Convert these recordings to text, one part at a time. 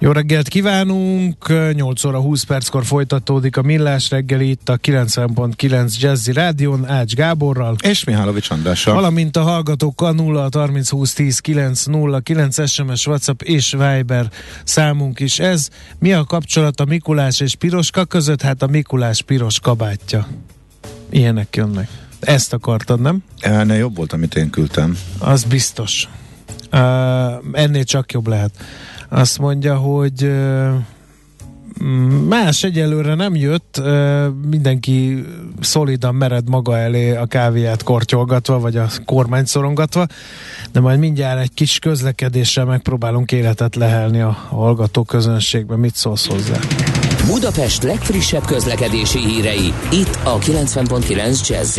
Jó reggelt kívánunk! 8 óra 20 perckor folytatódik a Millás reggeli itt a 90.9 Jazzy Rádion Ács Gáborral. És Mihálovics Andrással. Valamint a hallgatókkal 0 30 20 10 9 0 9 SMS, WhatsApp és Viber számunk is ez. Mi a kapcsolat a Mikulás és Piroska között? Hát a Mikulás piros kabátja. Ilyenek jönnek. Ezt akartad, nem? Ennél jobb volt, amit én küldtem. Az biztos. Uh, ennél csak jobb lehet. Azt mondja, hogy más egyelőre nem jött, mindenki szolidan mered maga elé a kávéját kortyolgatva, vagy a kormányt szorongatva, de majd mindjárt egy kis közlekedéssel megpróbálunk életet lehelni a hallgató közönségbe. Mit szólsz hozzá? Budapest legfrissebb közlekedési hírei, itt a 90.9 jazz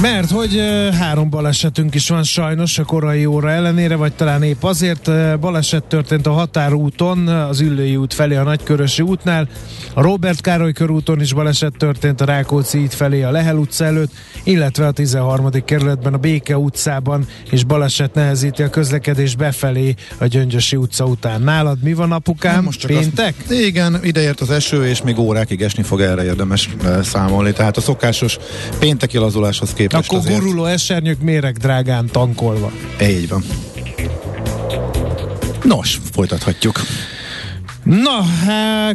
Mert hogy három balesetünk is van sajnos a korai óra ellenére, vagy talán épp azért baleset történt a határúton, az Üllői út felé a Nagykörösi útnál, a Robert Károly körúton is baleset történt a Rákóczi út felé a Lehel utca előtt, illetve a 13. kerületben a Béke utcában és baleset nehezíti a közlekedés befelé a Gyöngyösi utca után. Nálad mi van apukám? Most csak Péntek? Azt, igen, ideért az eső, és még órákig esni fog erre érdemes uh, számolni. Tehát a szokásos pénteki lazuláshoz képest Akkor azért... guruló esernyők méreg drágán tankolva. Így van. Nos, folytathatjuk. Na,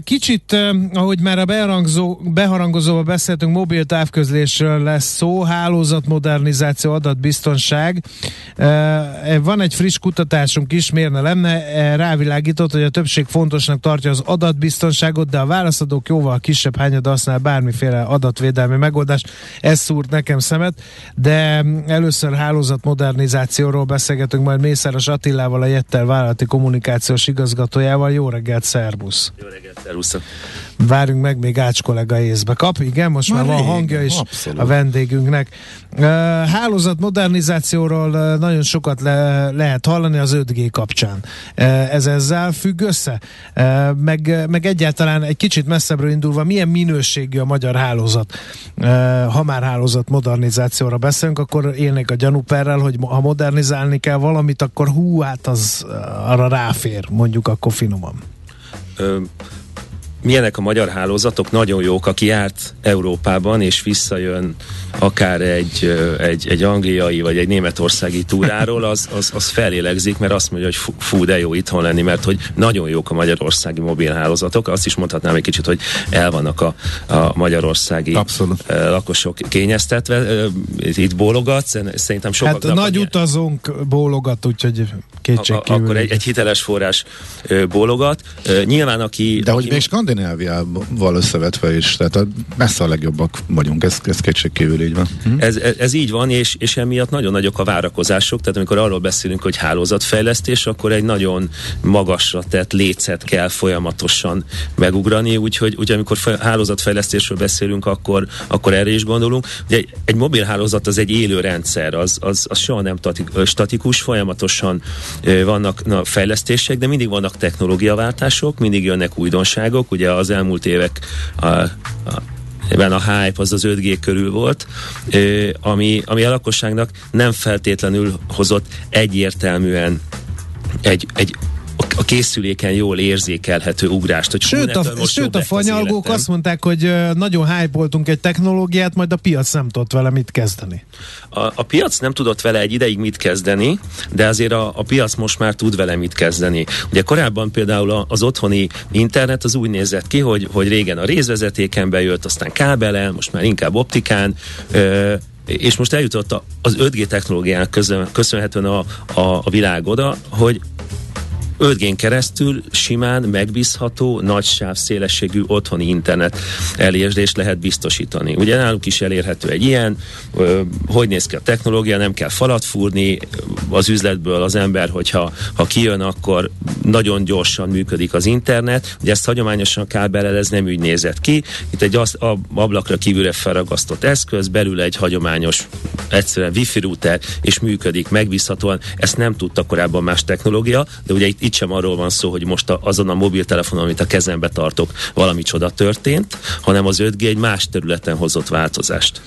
kicsit, ahogy már a beharangzó, beharangozóval beszéltünk, mobil távközlésről lesz szó, hálózatmodernizáció, adatbiztonság. Van egy friss kutatásunk is, miért ne lenne, rávilágított, hogy a többség fontosnak tartja az adatbiztonságot, de a válaszadók jóval kisebb hányad használ bármiféle adatvédelmi megoldást. Ez szúrt nekem szemet, de először hálózatmodernizációról beszélgetünk majd Mészáros Attilával, a Jettel vállalati kommunikációs igazgatójával. Jó reggelt, szervusz! Jó reggelt, szervusz! Várjunk meg, még Ács kollega észbe kap. Igen, most már, már van hangja is abszolút. a vendégünknek. Hálózat modernizációról nagyon sokat le, lehet hallani az 5G kapcsán. Ez ezzel függ össze? Meg, meg egyáltalán egy kicsit messzebbről indulva, milyen minőségű a magyar hálózat? Ha már hálózat modernizációra beszélünk, akkor élnék a gyanúperrel, hogy ha modernizálni kell valamit, akkor hú, hát az arra ráfér, mondjuk akkor finoman. Ö, milyenek a magyar hálózatok, nagyon jók, aki járt Európában, és visszajön akár egy, egy, egy angliai vagy egy németországi túráról, az, az, az felélegzik, mert azt mondja, hogy fú, de jó itthon lenni, mert hogy nagyon jók a magyarországi mobilhálózatok. Azt is mondhatnám egy kicsit, hogy el vannak a, a magyarországi Abszolút. lakosok kényeztetve. Itt bólogatsz, szerintem sokat. Hát nagy utazónk bólogat, úgyhogy kétségkívül. Akkor egy, egy hiteles forrás bólogat. Nyilván, aki... De aki, hogy még Skandináviával összevetve is, tehát a, messze a legjobbak vagyunk, ez, ez kétségkívül így van. Hm? Ez, ez, ez így van, és, és emiatt nagyon nagyok a várakozások, tehát amikor arról beszélünk, hogy hálózatfejlesztés, akkor egy nagyon magasra tett lécet kell folyamatosan megugrani, úgyhogy úgy, amikor hálózatfejlesztésről beszélünk, akkor, akkor erre is gondolunk. Ugye egy, egy mobil hálózat az egy élő rendszer, az, az, az soha nem statikus, folyamatosan vannak na, fejlesztések, de mindig vannak technológiaváltások, mindig jönnek újdonságok, ugye az elmúlt évek a, a ebben a hype az az 5G körül volt, ami, ami a lakosságnak nem feltétlenül hozott egyértelműen egy, egy a készüléken jól érzékelhető ugrást. Hogy sőt, a, most sőt a fanyalgók azt mondták, hogy nagyon hype egy technológiát, majd a piac nem tudott vele mit kezdeni. A, a piac nem tudott vele egy ideig mit kezdeni, de azért a, a piac most már tud vele mit kezdeni. Ugye korábban például az otthoni internet az úgy nézett ki, hogy, hogy régen a részvezetéken bejött, aztán kábelen, most már inkább optikán, ö, és most eljutott az 5G technológiának köszönhetően a, a, a világ oda, hogy 5G-n keresztül simán megbízható, nagy sáv szélességű otthoni internet elérést lehet biztosítani. Ugye nálunk is elérhető egy ilyen, hogy néz ki a technológia, nem kell falat fúrni, az üzletből az ember, hogyha ha kijön, akkor nagyon gyorsan működik az internet. Ugye ezt hagyományosan kábellel ez nem úgy nézett ki. Itt egy az, ablakra kívülre felragasztott eszköz, belül egy hagyományos egyszerűen wifi router, és működik megbízhatóan. Ezt nem tudta korábban más technológia, de ugye itt, itt sem arról van szó, hogy most a, azon a mobiltelefonon, amit a kezembe tartok, valami csoda történt, hanem az 5G egy más területen hozott változást.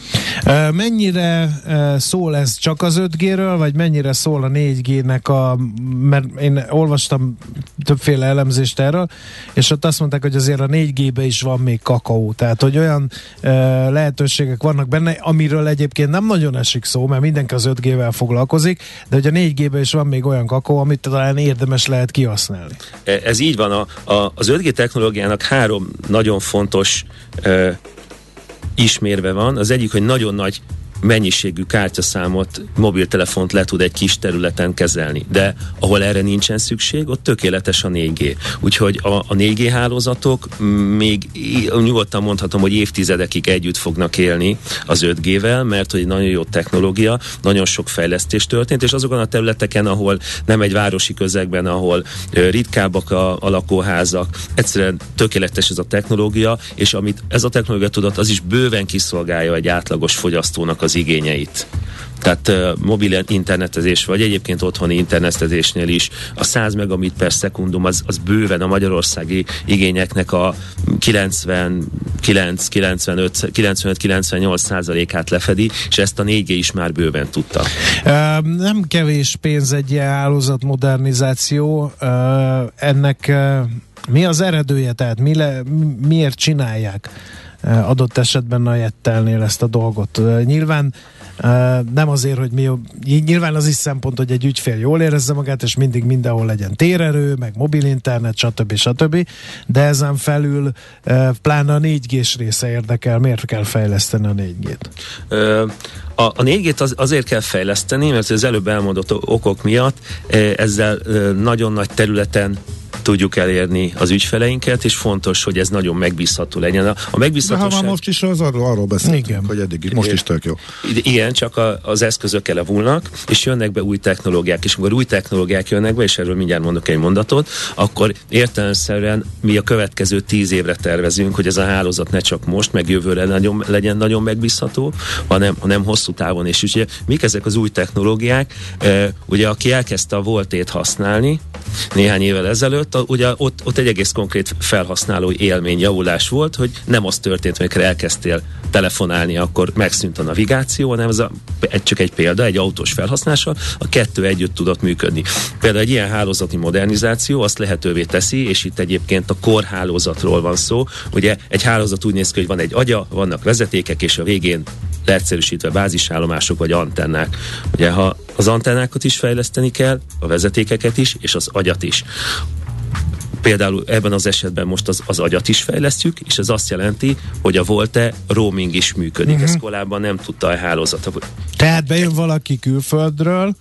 Mennyire szól ez csak az 5G-ről, vagy mennyire szól a 4G-nek a, mert én olvastam többféle elemzést erről, és ott azt mondták, hogy azért a 4G-be is van még kakaó, tehát hogy olyan lehetőségek vannak benne, amiről egyébként nem nagyon esik szó, mert mindenki az 5G-vel foglalkozik, de hogy a 4G-ben is van még olyan kakaó, amit talán érdemes lehet kihasználni. E, ez így van. A, a, az 5G technológiának három nagyon fontos e, ismérve van. Az egyik, hogy nagyon nagy mennyiségű kártyaszámot, mobiltelefont le tud egy kis területen kezelni. De ahol erre nincsen szükség, ott tökéletes a 4G. Úgyhogy a, a 4G hálózatok még nyugodtan mondhatom, hogy évtizedekig együtt fognak élni az 5G-vel, mert hogy nagyon jó technológia, nagyon sok fejlesztés történt, és azokon a területeken, ahol nem egy városi közegben, ahol ritkábbak a, a lakóházak, egyszerűen tökéletes ez a technológia, és amit ez a technológia tudott, az is bőven kiszolgálja egy átlagos fogyasztónak az igényeit. Tehát mobil internetezés, vagy egyébként otthoni internetezésnél is a 100 megabit per szekundum az, az bőven a magyarországi igényeknek a 99, 95, 95-98 százalékát lefedi, és ezt a 4G is már bőven tudta. Nem kevés pénz egy ilyen hálózat modernizáció. Ennek mi az eredője, tehát mi le, miért csinálják? Adott esetben a Jettelnél ezt a dolgot. Nyilván nem azért, hogy mi, nyilván az is szempont, hogy egy ügyfél jól érezze magát, és mindig mindenhol legyen térerő, meg mobil internet, stb. stb. De ezen felül pláne a 4G-s része érdekel, miért kell fejleszteni a 4G-t? A, a 4G-t az, azért kell fejleszteni, mert az előbb elmondott okok miatt ezzel nagyon nagy területen tudjuk elérni az ügyfeleinket, és fontos, hogy ez nagyon megbízható legyen. A megbízhatóság... De ha már most is az arról, arról beszéltünk, Igen. hogy eddig most is tök jó. Igen, csak a, az eszközök elevulnak, és jönnek be új technológiák, és amikor új technológiák jönnek be, és erről mindjárt mondok egy mondatot, akkor értelemszerűen mi a következő tíz évre tervezünk, hogy ez a hálózat ne csak most, meg jövőre nagyon, legyen nagyon megbízható, hanem, hanem hosszú távon. És ugye mik ezek az új technológiák? E, ugye aki elkezdte a voltét használni néhány évvel ezelőtt, ugye ott, ott egy egész konkrét felhasználói élmény, javulás volt, hogy nem az történt, amikor elkezdtél telefonálni, akkor megszűnt a navigáció, hanem ez a, egy, csak egy példa, egy autós felhasználása, a kettő együtt tudott működni. Például egy ilyen hálózati modernizáció azt lehetővé teszi, és itt egyébként a korhálózatról van szó. Ugye egy hálózat úgy néz ki, hogy van egy agya, vannak vezetékek, és a végén leegyszerűsítve bázisállomások vagy antennák. Ugye ha az antennákat is fejleszteni kell, a vezetékeket is, és az agyat is például ebben az esetben most az, az agyat is fejlesztjük, és ez azt jelenti, hogy a Volte roaming is működik. Uh-huh. Ez korábban nem tudta a hálózat. Tehát bejön valaki külföldről,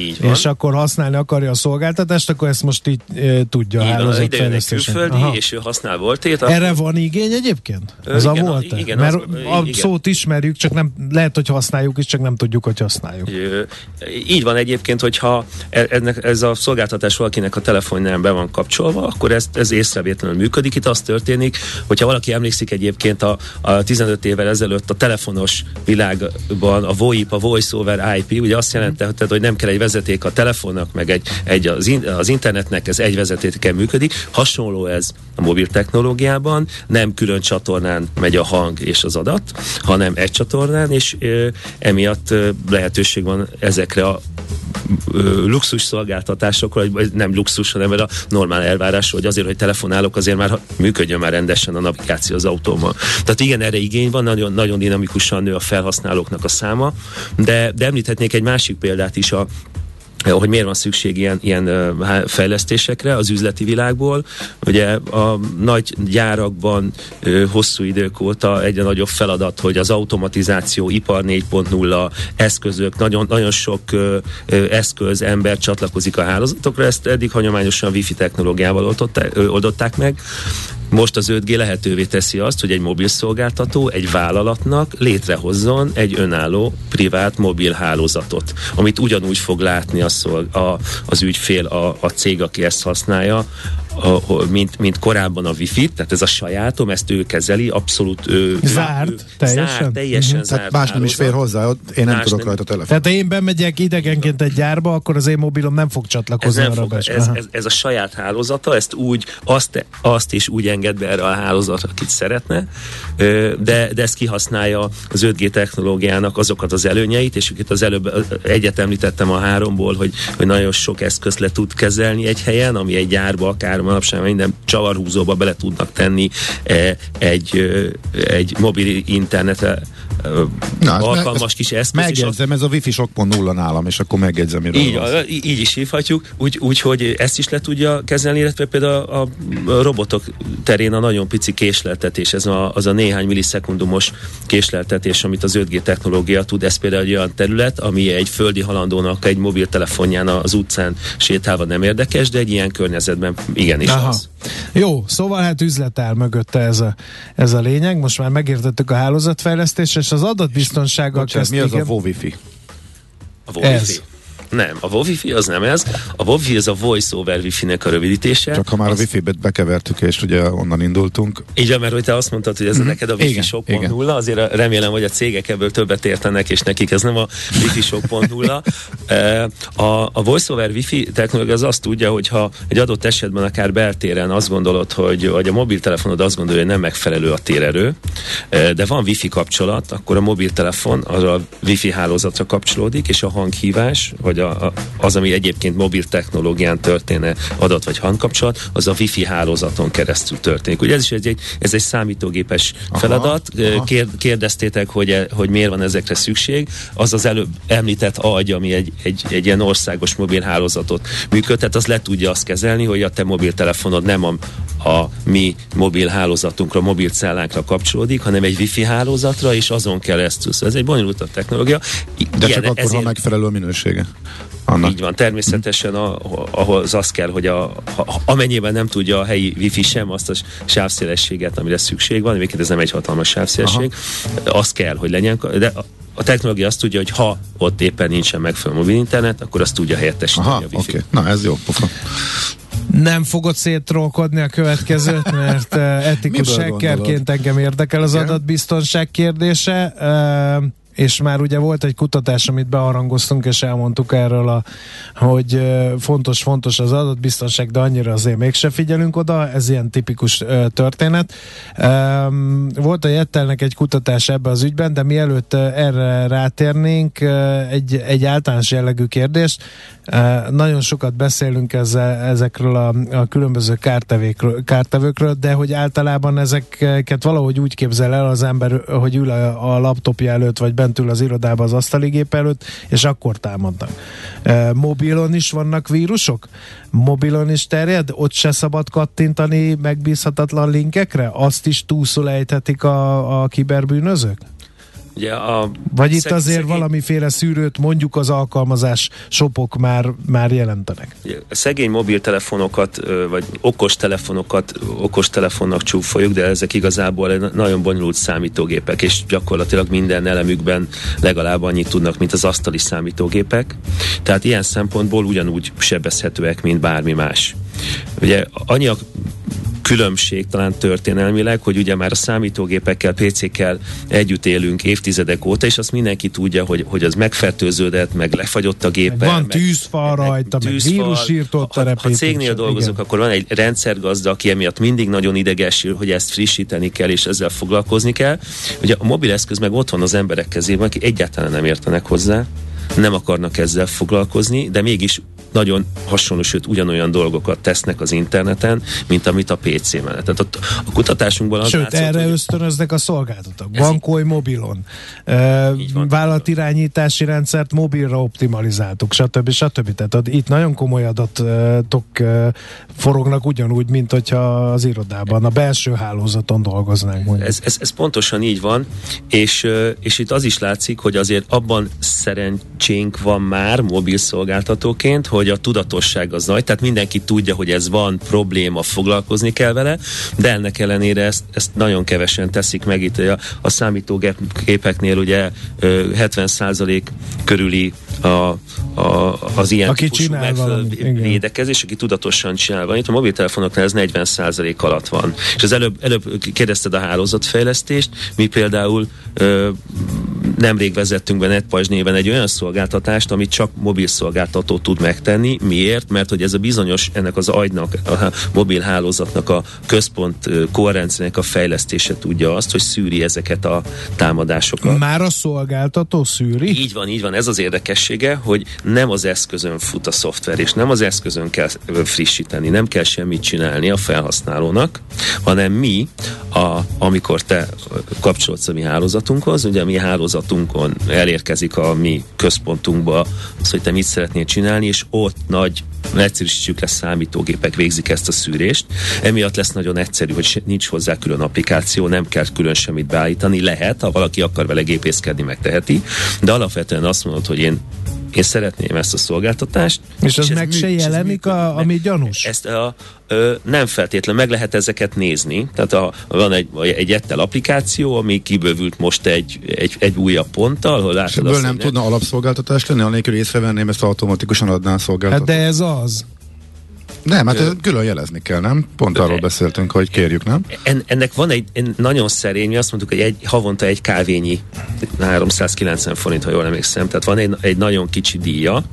így van. És akkor használni akarja a szolgáltatást, akkor ezt most így e, tudja így van, ide jön egy külföldi, Aha. és ő használ voltét. Akkor... Erre van igény egyébként? Ez igen, a volt igen, Mert az, a igen. szót ismerjük, csak nem lehet, hogy használjuk is, csak nem tudjuk, hogy használjuk. Így van egyébként, hogyha e- ennek, ez a szolgáltatás valakinek a telefonján be van kapcsolva, akkor ez, ez észrevétlenül működik. Itt az történik, hogyha valaki emlékszik egyébként a, a 15 évvel ezelőtt a telefonos világban a VoIP, a Voice over IP, ugye azt jelentette, hogy nem kell egy vezeték a telefonnak, meg egy, egy az, in, az internetnek, ez egy vezetékkel működik. Hasonló ez a mobil technológiában, nem külön csatornán megy a hang és az adat, hanem egy csatornán, és ö, emiatt ö, lehetőség van ezekre a luxus szolgáltatásokra, vagy nem luxus, hanem a normál elvárás, hogy azért, hogy telefonálok, azért már működjön már rendesen a navigáció az autómmal. Tehát igen, erre igény van, nagyon, nagyon dinamikusan nő a felhasználóknak a száma, de, de említhetnék egy másik példát is, a hogy miért van szükség ilyen, ilyen fejlesztésekre az üzleti világból. Ugye a nagy gyárakban hosszú idők óta egyre nagyobb feladat, hogy az automatizáció, ipar 4.0 eszközök, nagyon, nagyon sok eszköz, ember csatlakozik a hálózatokra, ezt eddig hagyományosan wifi technológiával oldották meg. Most az 5G lehetővé teszi azt, hogy egy mobil szolgáltató egy vállalatnak létrehozzon egy önálló privát mobil hálózatot, amit ugyanúgy fog látni a szolg, a, az ügyfél, a, a cég, aki ezt használja, a, mint, mint korábban a wifi tehát ez a sajátom, ezt ő kezeli, abszolút ő, zárt, ő, teljesen, zárt, teljesen uh-huh. zárt. Tehát más nem is fér hozzá, ott én nem más tudok nem. rajta telefon. Tehát ha én bemegyek idegenként egy gyárba, akkor az én mobilom nem fog csatlakozni ez nem fog, ez, ez, ez, a saját hálózata, ezt úgy, azt, azt is úgy enged be erre a hálózatra, akit szeretne, de, de ezt kihasználja az 5G technológiának azokat az előnyeit, és itt az előbb egyet említettem a háromból, hogy, hogy nagyon sok eszközt le tud kezelni egy helyen, ami egy gyárba akár manapság minden csavarhúzóba bele tudnak tenni e, egy, egy mobil internetre Na, alkalmas kis eszköz. Megjegyzem, ez a Wi-Fi sok.0 nálam, és akkor megjegyzem, miről így, van. így is hívhatjuk, úgy, úgy, hogy ezt is le tudja kezelni, illetve például a, a robotok terén a nagyon pici késleltetés, ez a, az a néhány millisekundumos késleltetés, amit az 5G technológia tud, ez például egy olyan terület, ami egy földi halandónak egy mobiltelefonján az utcán sétálva nem érdekes, de egy ilyen környezetben igenis Aha. az. Jó, szóval hát üzletáll mögötte ez a, ez a lényeg. Most már megértettük a hálózatfejlesztést, és az adatbiztonsággal Bocsánat, mi az a VoWiFi? A VoWiFi. Ez. Nem, a Wi-Fi az nem ez. A Wi-Fi az a Voice over Wi-Fi-nek a rövidítése. Csak ha már az... a Wi-Fi-bet bekevertük, és ugye onnan indultunk. Így, mert hogy te azt mondtad, hogy ez mm-hmm. neked a Wi-Fi sok.0, azért remélem, hogy a cégek ebből többet értenek, és nekik ez nem a Wi-Fi sok.0. a, a Voice over Wi-Fi technológia az azt tudja, hogy ha egy adott esetben akár beltéren azt gondolod, hogy vagy a mobiltelefonod azt gondolja, hogy nem megfelelő a térerő, de van Wi-Fi kapcsolat, akkor a mobiltelefon az a Wi-Fi hálózatra kapcsolódik, és a hanghívás, vagy a, a, az, ami egyébként mobil technológián történne adat vagy hangkapcsolat, az a wifi hálózaton keresztül történik. Ugye ez is egy, ez egy számítógépes aha, feladat. Aha. Kér, kérdeztétek, hogy, e, hogy miért van ezekre szükség. Az az előbb említett agy, ami egy, egy, egy ilyen országos mobil hálózatot működtet, az le tudja azt kezelni, hogy a te mobiltelefonod nem a, a mi mobil hálózatunkra, mobil cellánkra kapcsolódik, hanem egy wifi hálózatra, és azon keresztül. Szóval ez egy bonyolultabb technológia. De Igen, csak akkor, ezért... ha megfelelő a minősége. Annak. Így van, természetesen a, ahhoz az kell, hogy a, a, amennyiben nem tudja a helyi wifi sem azt a sávszélességet, amire szükség van, egyébként ez nem egy hatalmas sávszélesség, Aha. az kell, hogy legyen, de a technológia azt tudja, hogy ha ott éppen nincsen megfelelő mobil internet, akkor azt tudja helyettesíteni Aha, a wifi. Okay. Na ez jó pofa. Nem fogod szétrolkodni a következőt, mert uh, etikus sekkerként engem érdekel az adatbiztonság kérdése. Uh, és már ugye volt egy kutatás, amit beharangoztunk, és elmondtuk erről, a, hogy fontos, fontos az adatbiztonság, de annyira azért mégse figyelünk oda, ez ilyen tipikus történet. Volt a Jettelnek egy kutatás ebbe az ügyben, de mielőtt erre rátérnénk, egy, egy általános jellegű kérdés. Nagyon sokat beszélünk ezzel, ezekről a, a különböző kártevőkről, de hogy általában ezeket valahogy úgy képzel el az ember, hogy ül a, a laptopja előtt, vagy bent ül az irodába az asztaligép előtt, és akkor támadnak. Mobilon is vannak vírusok? Mobilon is terjed? Ott se szabad kattintani megbízhatatlan linkekre? Azt is túlszul ejthetik a, a kiberbűnözők? Ugye a Vagy itt azért szegény... valamiféle szűrőt mondjuk az alkalmazás shopok már, már jelentenek. A szegény mobiltelefonokat, vagy okos telefonokat okos telefonnak csúfoljuk, de ezek igazából nagyon bonyolult számítógépek, és gyakorlatilag minden elemükben legalább annyit tudnak, mint az asztali számítógépek. Tehát ilyen szempontból ugyanúgy sebezhetőek, mint bármi más. Ugye annyi a különbség talán történelmileg, hogy ugye már a számítógépekkel, PC-kkel együtt élünk évtizedek óta, és azt mindenki tudja, hogy, hogy az megfertőződött, meg lefagyott a gépe. Van tűzfal rajta, meg vírusírtott a Ha cégnél dolgozok, igen. akkor van egy rendszergazda, aki emiatt mindig nagyon idegesül, hogy ezt frissíteni kell, és ezzel foglalkozni kell. Ugye a mobileszköz meg ott van az emberek kezében, aki egyáltalán nem értenek hozzá, nem akarnak ezzel foglalkozni, de mégis nagyon hasonló, sőt ugyanolyan dolgokat tesznek az interneten, mint amit a PC mellett. Tehát a, a kutatásunkban az Sőt, látszott, erre hogy ösztönöznek a szolgáltatók. Bankolj mobilon. Van. Vállalatirányítási rendszert mobilra optimalizáltuk, stb. stb. Tehát itt nagyon komoly adatok forognak ugyanúgy, mint hogyha az irodában, a belső hálózaton dolgoznánk. mondjuk. Ez, ez, ez pontosan így van, és, és itt az is látszik, hogy azért abban szerencsénk van már mobil szolgáltatóként, hogy a tudatosság az nagy, tehát mindenki tudja, hogy ez van probléma, foglalkozni kell vele, de ennek ellenére ezt, ezt nagyon kevesen teszik meg itt a, a számítógépeknél ugye ö, 70% körüli a, a, az ilyen Aki típusú védekezés, aki tudatosan csinál valamit. A mobiltelefonoknál ez 40% alatt van. És az előbb, előbb kérdezted a hálózatfejlesztést, mi például ö, nemrég vezettünk be NetPajzs néven egy olyan szolgáltatást, amit csak mobil szolgáltató tud megtenni. Miért? Mert hogy ez a bizonyos, ennek az agynak, a mobil hálózatnak a központ koherenciának a fejlesztése tudja azt, hogy szűri ezeket a támadásokat. Már a szolgáltató szűri? Így van, így van. Ez az érdekessége, hogy nem az eszközön fut a szoftver, és nem az eszközön kell frissíteni, nem kell semmit csinálni a felhasználónak, hanem mi, a, amikor te kapcsolódsz a mi hálózatunkhoz, ugye a mi hálózatunkon elérkezik a mi központunkba az, hogy te mit szeretnél csinálni, és ott nagy egyszerűsítjük lesz számítógépek végzik ezt a szűrést. Emiatt lesz nagyon egyszerű, hogy nincs hozzá külön applikáció, nem kell külön semmit beállítani. Lehet, ha valaki akar vele gépészkedni, megteheti, de alapvetően azt mondod, hogy én én szeretném ezt a szolgáltatást. És az ez meg mű- se és jelenik, a, ami gyanús? Ezt a, ö, nem feltétlen, meg lehet ezeket nézni. Tehát a, van egy, egy ettel applikáció, ami kibővült most egy, egy, egy újabb ponttal, ahol És látod ebből azt, nem tudna alapszolgáltatás lenni, anélkül észrevenném, ezt automatikusan adná a Hát de ez az. Nem, hát ezt külön jelezni kell, nem? Pont arról beszéltünk, hogy kérjük, nem? En, ennek van egy en, nagyon szerény, mi azt mondtuk, hogy egy, havonta egy kávényi 390 forint, ha jól emlékszem, tehát van egy, egy nagyon kicsi díja,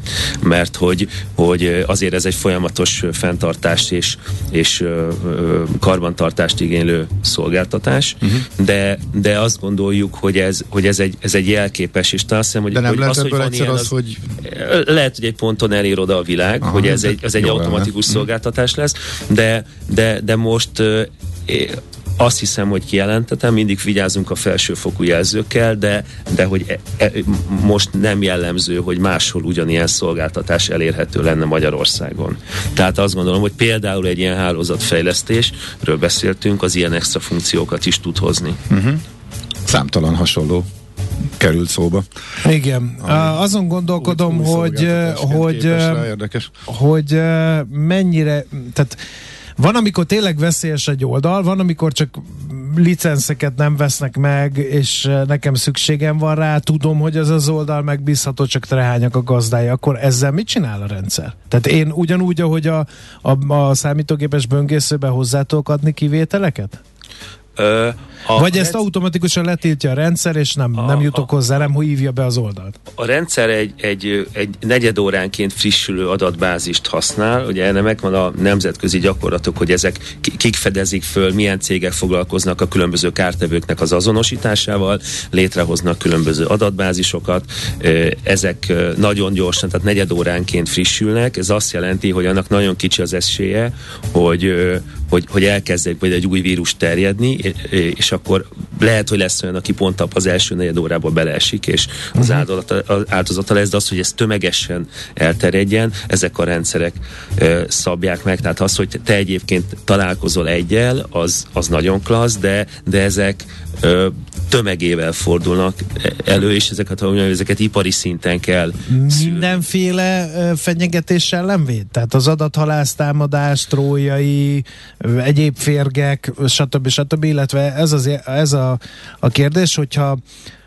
mert hogy, hogy azért ez egy folyamatos fenntartást és, és ö, ö, karbantartást igénylő szolgáltatás, uh-huh. de, de azt gondoljuk, hogy ez, hogy ez, egy, ez egy jelképes, és talán azt hiszem, hogy, De nem hogy lehet az, hogy van ilyen, az, hogy lehet, hogy egy ponton elér oda a világ, Aha, hogy ez egy, ez egy automatikus szolgáltatás lesz, de, de, de most azt hiszem, hogy kijelentetem, mindig vigyázunk a felsőfokú jelzőkkel, de, de hogy e, e, most nem jellemző, hogy máshol ugyanilyen szolgáltatás elérhető lenne Magyarországon. Tehát azt gondolom, hogy például egy ilyen hálózatfejlesztésről beszéltünk, az ilyen extra funkciókat is tud hozni. számtalan hasonló került szóba. Igen. Uh, azon gondolkodom, Új- új hogy, szolgáltatásként hogy, rá, érdekes. hogy ö, mennyire, tehát van, amikor tényleg veszélyes egy oldal, van, amikor csak licenszeket nem vesznek meg, és nekem szükségem van rá, tudom, hogy ez az oldal megbízható, csak trehányak a gazdája, akkor ezzel mit csinál a rendszer? Tehát én ugyanúgy, ahogy a, a, a számítógépes böngészőbe hozzá tudok adni kivételeket? A Vagy ezt automatikusan letiltja a rendszer, és nem, nem A- jutok a- hozzá, nem hívja be az oldalt. A rendszer egy, egy, egy negyed óránként frissülő adatbázist használ, ugye erre megvan a nemzetközi gyakorlatok, hogy ezek ki- kik fedezik föl, milyen cégek foglalkoznak a különböző kártevőknek az azonosításával, létrehoznak különböző adatbázisokat, ezek nagyon gyorsan, tehát negyed óránként frissülnek, ez azt jelenti, hogy annak nagyon kicsi az esélye, hogy, hogy, hogy elkezdek vagy egy új vírus terjedni, és- akkor lehet, hogy lesz olyan, aki pont az első negyed órában beleesik, és az áldozata, az áldozata lesz, de az, hogy ez tömegesen elterjedjen, ezek a rendszerek szabják meg. Tehát az, hogy te egyébként találkozol egyel, az, az nagyon klassz, de, de ezek tömegével fordulnak elő, és ezeket, ha mondjam, ezeket ipari szinten kell mindenféle ö, fenyegetéssel nem véd? Tehát az adathalásztámadás, trójai, ö, egyéb férgek, stb. stb. Illetve ez, az, ez a, a kérdés, hogyha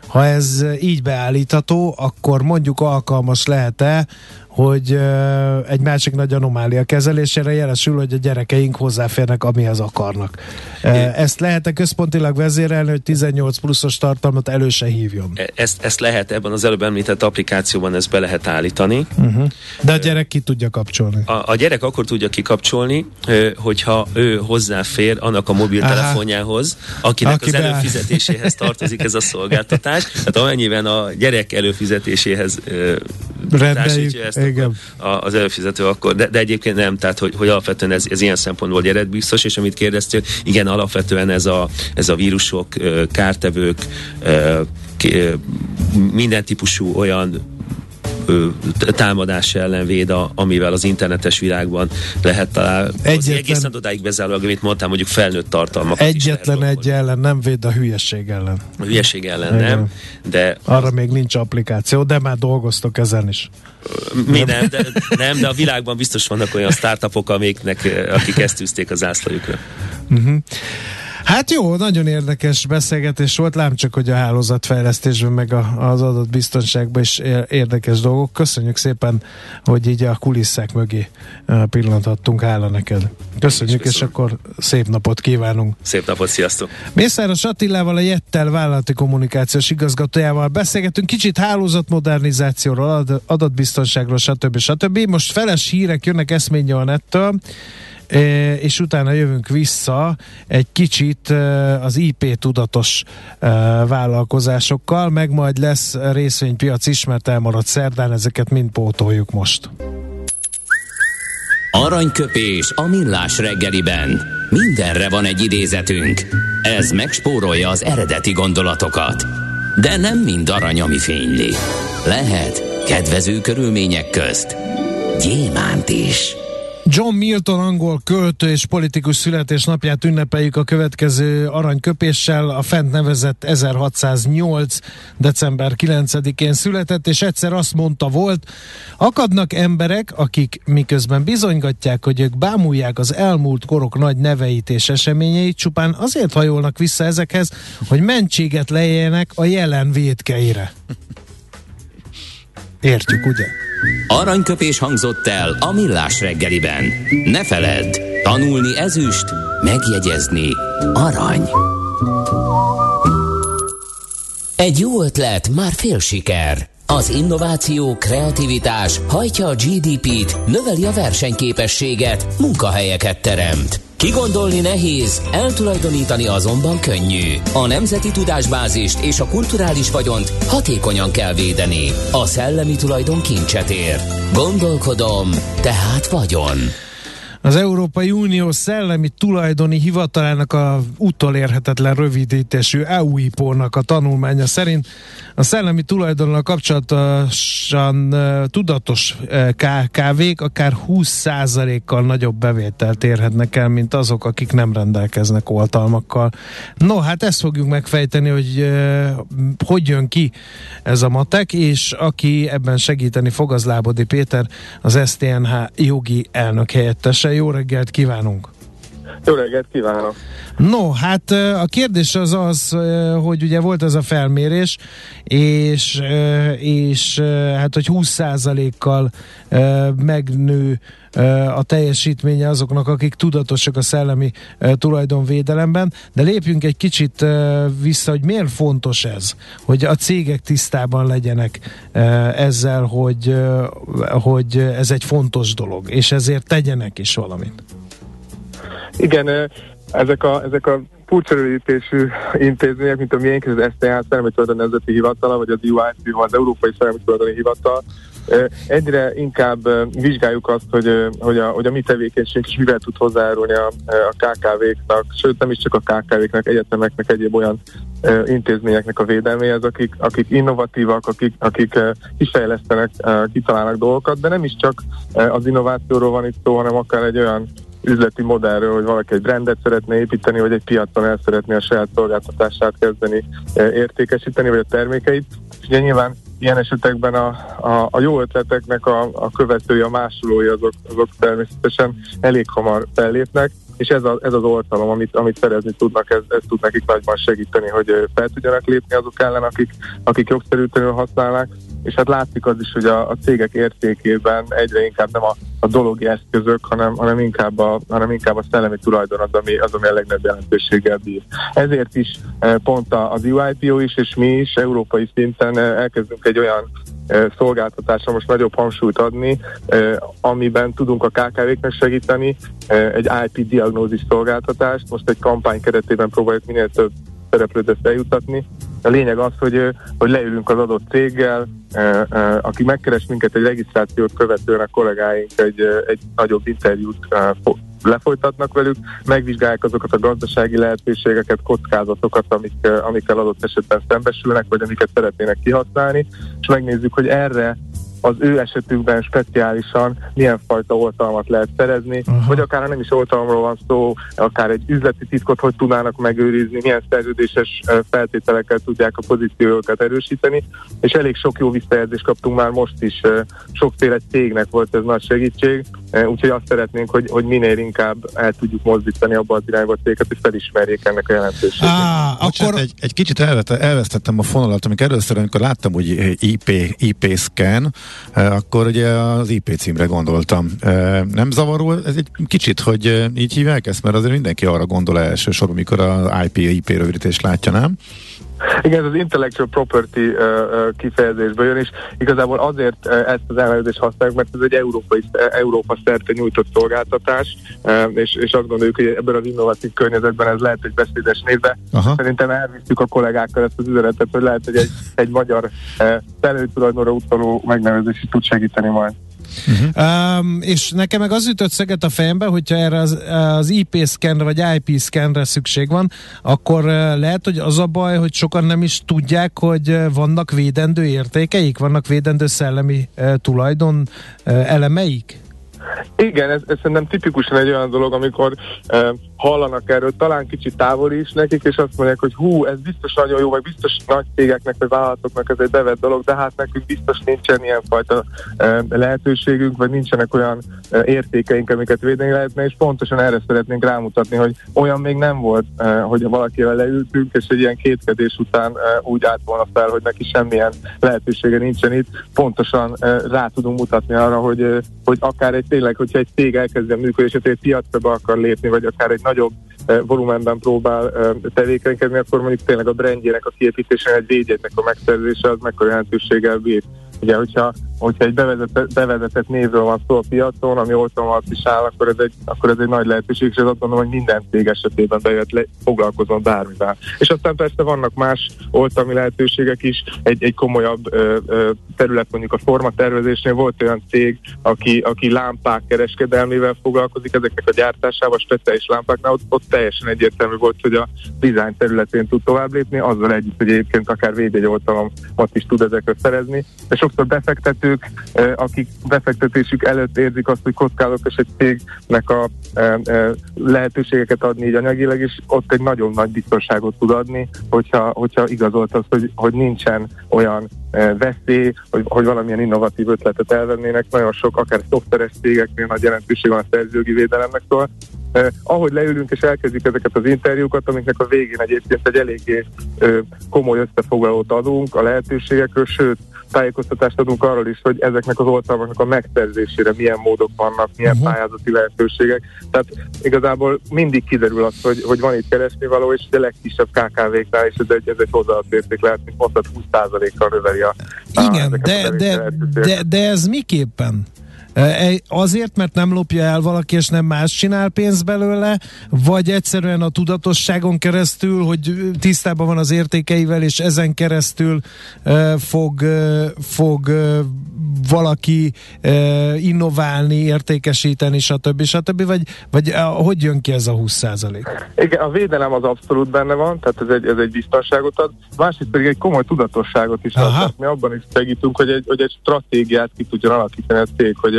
ha ez így beállítható, akkor mondjuk alkalmas lehet-e, hogy egy másik nagy anomália kezelésére jelesül, hogy a gyerekeink hozzáférnek, amihez akarnak. Ezt lehet-e központilag vezérelni, hogy 18 pluszos tartalmat elő se hívjon? E- Ezt, ezt lehet ebben az előbb említett applikációban ezt be lehet állítani. Uh-huh. De a gyerek ki tudja kapcsolni. A, a gyerek akkor tudja kikapcsolni, hogyha ő hozzáfér annak a mobiltelefonjához, akinek Aki az beáll. előfizetéséhez tartozik ez a szolgáltatás. Tehát amennyiben a gyerek előfizetéséhez Rendeljük, ezt igen. A, az előfizető akkor, de, de egyébként nem, tehát hogy, hogy alapvetően ez, ez ilyen szempontból eredbiztos, és amit kérdeztél, igen, alapvetően ez a, ez a vírusok, kártevők, minden típusú olyan támadás ellen véd, a, amivel az internetes világban lehet találni. Egyetlen, egészen odáig bezárólag, amit mondtam, mondjuk felnőtt tartalmak. Egyetlen egy ellen nem véd a hülyeség ellen. A hülyeség ellen Igen. nem, de... Arra az... még nincs applikáció, de már dolgoztok ezen is. Mi nem, de, nem, de a világban biztos vannak olyan startupok, amiknek, akik ezt tűzték az ászlajukra. Uh-huh. Hát jó, nagyon érdekes beszélgetés volt, lám csak, hogy a hálózatfejlesztésben meg a, az adatbiztonságban is érdekes dolgok. Köszönjük szépen, hogy így a kulisszák mögé pillanthattunk, hála neked. Köszönjük, és akkor szép napot kívánunk. Szép napot, sziasztok! Mészáros Attilával, a Jettel vállalati kommunikációs igazgatójával beszélgetünk kicsit hálózatmodernizációról, adatbiztonságról, stb. stb. Most feles hírek jönnek eszménye a nettől, és utána jövünk vissza egy kicsit az IP tudatos vállalkozásokkal, meg majd lesz részvénypiac is, mert elmaradt szerdán, ezeket mind pótoljuk most. Aranyköpés a millás reggeliben. Mindenre van egy idézetünk. Ez megspórolja az eredeti gondolatokat. De nem mind arany, ami fényli. Lehet kedvező körülmények közt gyémánt is. John Milton angol költő és politikus születésnapját ünnepeljük a következő aranyköpéssel. A fent nevezett 1608. december 9-én született, és egyszer azt mondta volt, akadnak emberek, akik miközben bizonygatják, hogy ők bámulják az elmúlt korok nagy neveit és eseményeit, csupán azért hajolnak vissza ezekhez, hogy mentséget lejjenek a jelen védkeire. Értjük, ugye? Aranyköpés hangzott el a millás reggeliben. Ne feledd, tanulni ezüst, megjegyezni arany. Egy jó ötlet, már fél siker. Az innováció, kreativitás hajtja a GDP-t, növeli a versenyképességet, munkahelyeket teremt. Kigondolni nehéz, eltulajdonítani azonban könnyű. A nemzeti tudásbázist és a kulturális vagyont hatékonyan kell védeni. A szellemi tulajdon kincset ér. Gondolkodom, tehát vagyon. Az Európai Unió Szellemi Tulajdoni Hivatalának a utolérhetetlen rövidítésű EUIPO-nak a tanulmánya szerint a szellemi tulajdonnal kapcsolatosan tudatos KKV-k akár 20%-kal nagyobb bevételt érhetnek el, mint azok, akik nem rendelkeznek oltalmakkal. No, hát ezt fogjuk megfejteni, hogy hogy jön ki ez a matek, és aki ebben segíteni fog, az Lábodi Péter, az STNH jogi elnök helyettese jó reggelt kívánunk! Jó reggelt kívánok! No, hát a kérdés az az, hogy ugye volt ez a felmérés, és, és hát, hogy 20%-kal megnő a teljesítménye azoknak, akik tudatosak a szellemi tulajdonvédelemben, de lépjünk egy kicsit vissza, hogy miért fontos ez, hogy a cégek tisztában legyenek ezzel, hogy, hogy ez egy fontos dolog, és ezért tegyenek is valamit. Igen, ezek a, ezek a furcsa intézmények, mint a miénk, az Szellemi Tulajdon Nemzeti Hivatala, vagy az UIC, az Európai Szellemi Tulajdoni Hivatal, egyre inkább vizsgáljuk azt, hogy, hogy, a, hogy a mi tevékenységünk is mivel tud hozzájárulni a, a KKV-knak, sőt nem is csak a KKV-knek, egyetemeknek, egyéb olyan intézményeknek a védelméhez, akik, akik innovatívak, akik, akik kifejlesztenek, kitalálnak dolgokat, de nem is csak az innovációról van itt szó, hanem akár egy olyan üzleti modellről, hogy valaki egy brandet szeretne építeni, vagy egy piacon el szeretné a saját szolgáltatását kezdeni értékesíteni, vagy a termékeit. És ugye nyilván ilyen esetekben a, a, a jó ötleteknek a, a követői, a másolói azok, azok természetesen elég hamar fellépnek, és ez, a, ez az oltalom, amit, amit szerezni tudnak, ez, ez tud nekik nagyban segíteni, hogy fel tudjanak lépni azok ellen, akik, akik jogszerűtlenül használnak, és hát látszik az is, hogy a, a cégek értékében egyre inkább nem a, a dologi eszközök, hanem, hanem, inkább a, hanem inkább a szellemi tulajdon az, ami, az, ami a legnagyobb jelentőséggel bír. Ezért is e, pont az UIPO is, és mi is európai szinten e, elkezdünk egy olyan e, szolgáltatásra most nagyobb hangsúlyt adni, amiben tudunk a KKV-knek segíteni, egy IP diagnózis szolgáltatást. Most egy kampány keretében próbáljuk minél több szereplőt ezt eljutatni, a lényeg az, hogy, hogy leülünk az adott céggel, aki megkeres minket egy regisztrációt követően a kollégáink egy, egy nagyobb interjút lefolytatnak velük, megvizsgálják azokat a gazdasági lehetőségeket, kockázatokat, amik, amikkel adott esetben szembesülnek, vagy amiket szeretnének kihasználni, és megnézzük, hogy erre az ő esetükben speciálisan milyen fajta oltalmat lehet szerezni, uh-huh. vagy akár nem is oltalomról van szó, akár egy üzleti titkot hogy tudnának megőrizni, milyen szerződéses feltételekkel tudják a pozíciókat erősíteni, és elég sok jó visszajelzést kaptunk már most is, sokféle cégnek volt ez nagy segítség, úgyhogy azt szeretnénk, hogy, hogy minél inkább el tudjuk mozdítani abba az irányba a céget, és felismerjék ennek a jelentőségét. Ah, akkor... egy, egy kicsit elvette, elvesztettem a fonalat, amikor először, amikor láttam, hogy IP, IP scan, Eh, akkor ugye az IP címre gondoltam. Eh, nem zavaró ez egy kicsit, hogy így hívják ezt, mert azért mindenki arra gondol elsősorban, mikor az IP, IP rövidítést látja, nem? Igen, ez az intellectual property uh, uh, kifejezésből jön, és igazából azért uh, ezt az elnevezést használjuk, mert ez egy európai, Európa szerte nyújtott szolgáltatás, és, és azt gondoljuk, hogy ebben az innovatív környezetben ez lehet egy beszédes névbe. Szerintem elvisztük a kollégákkal ezt az üzenetet, hogy lehet, hogy egy, egy magyar felőtulajdonra utaló megnevezés is tud segíteni majd. Uh-huh. Um, és nekem meg az ütött szeget a fejembe, hogyha erre az, az IP szkenre vagy IP szkenre szükség van, akkor lehet, hogy az a baj, hogy sokan nem is tudják, hogy vannak védendő értékeik, vannak védendő szellemi uh, tulajdon uh, elemeik? Igen, ez, ez szerintem tipikusan egy olyan dolog, amikor uh, hallanak erről, talán kicsit távol is nekik, és azt mondják, hogy hú, ez biztos nagyon jó, vagy biztos nagy cégeknek, vagy vállalatoknak ez egy bevett dolog, de hát nekünk biztos nincsen ilyen fajta uh, lehetőségünk, vagy nincsenek olyan uh, értékeink, amiket védeni lehetne, és pontosan erre szeretnénk rámutatni, hogy olyan még nem volt, uh, hogy valakivel leültünk, és egy ilyen kétkedés után uh, úgy állt volna fel, hogy neki semmilyen lehetősége nincsen itt, pontosan uh, rá tudunk mutatni arra, hogy, uh, hogy akár egy tényleg, hogyha egy cég elkezdjen működni, és egy piacra be akar lépni, vagy akár egy nagyobb eh, volumenben próbál eh, tevékenykedni, akkor mondjuk tényleg a brandjének a kiépítése, egy védjegynek a megszerzése az mekkora jelentőséggel bír. Ugye, hogyha, hogyha egy bevezetett, bevezetett névről van szó a piacon, ami oltalom alatt is áll, akkor ez, egy, akkor ez egy nagy lehetőség, és azt mondom, hogy minden cég esetében bejött le, foglalkozom bármivel. És aztán persze vannak más oltalmi lehetőségek is, egy, egy komolyabb ö, ö, terület mondjuk a formatervezésnél volt olyan cég, aki, aki lámpák kereskedelmével foglalkozik, ezeknek a gyártásával, speciális lámpáknál, ott, ott teljesen egyértelmű volt, hogy a design területén tud tovább lépni, azzal együtt, hogy egyébként akár védjegyoltalmat is tud ezekre szerezni, és sokszor befektetők, akik befektetésük előtt érzik azt, hogy kockázatos egy cégnek a lehetőségeket adni így anyagilag, és ott egy nagyon nagy biztonságot tud adni, hogyha, hogyha igazolt az, hogy, hogy nincsen olyan veszély, hogy, hogy valamilyen innovatív ötletet elvennének. Nagyon sok, akár szoftveres cégeknél nagy jelentőség van a szerzőgi védelemnek, szóval Eh, ahogy leülünk és elkezdjük ezeket az interjúkat, amiknek a végén egyébként egy eléggé eh, komoly összefoglalót adunk a lehetőségekről, sőt, tájékoztatást adunk arról is, hogy ezeknek az oltalmaknak a megszerzésére milyen módok vannak, milyen uh-huh. pályázati lehetőségek. Tehát igazából mindig kiderül az, hogy, hogy van itt keresni való, és a legkisebb KKV-knál is ez egy, ez egy hozzáadott érték lehet, mint mondtad, 20%-kal növeli a, Igen, a, de, de, de, de ez miképpen? Azért, mert nem lopja el valaki, és nem más csinál pénzt belőle, vagy egyszerűen a tudatosságon keresztül, hogy tisztában van az értékeivel, és ezen keresztül fog, fog valaki innoválni, értékesíteni, stb. stb. Vagy, vagy hogy jön ki ez a 20 Igen, a védelem az abszolút benne van, tehát ez egy, ez egy biztonságot ad, másrészt pedig egy komoly tudatosságot is ad. Mi abban is segítünk, hogy egy, hogy egy stratégiát ki tudjon alakítani a cég, hogy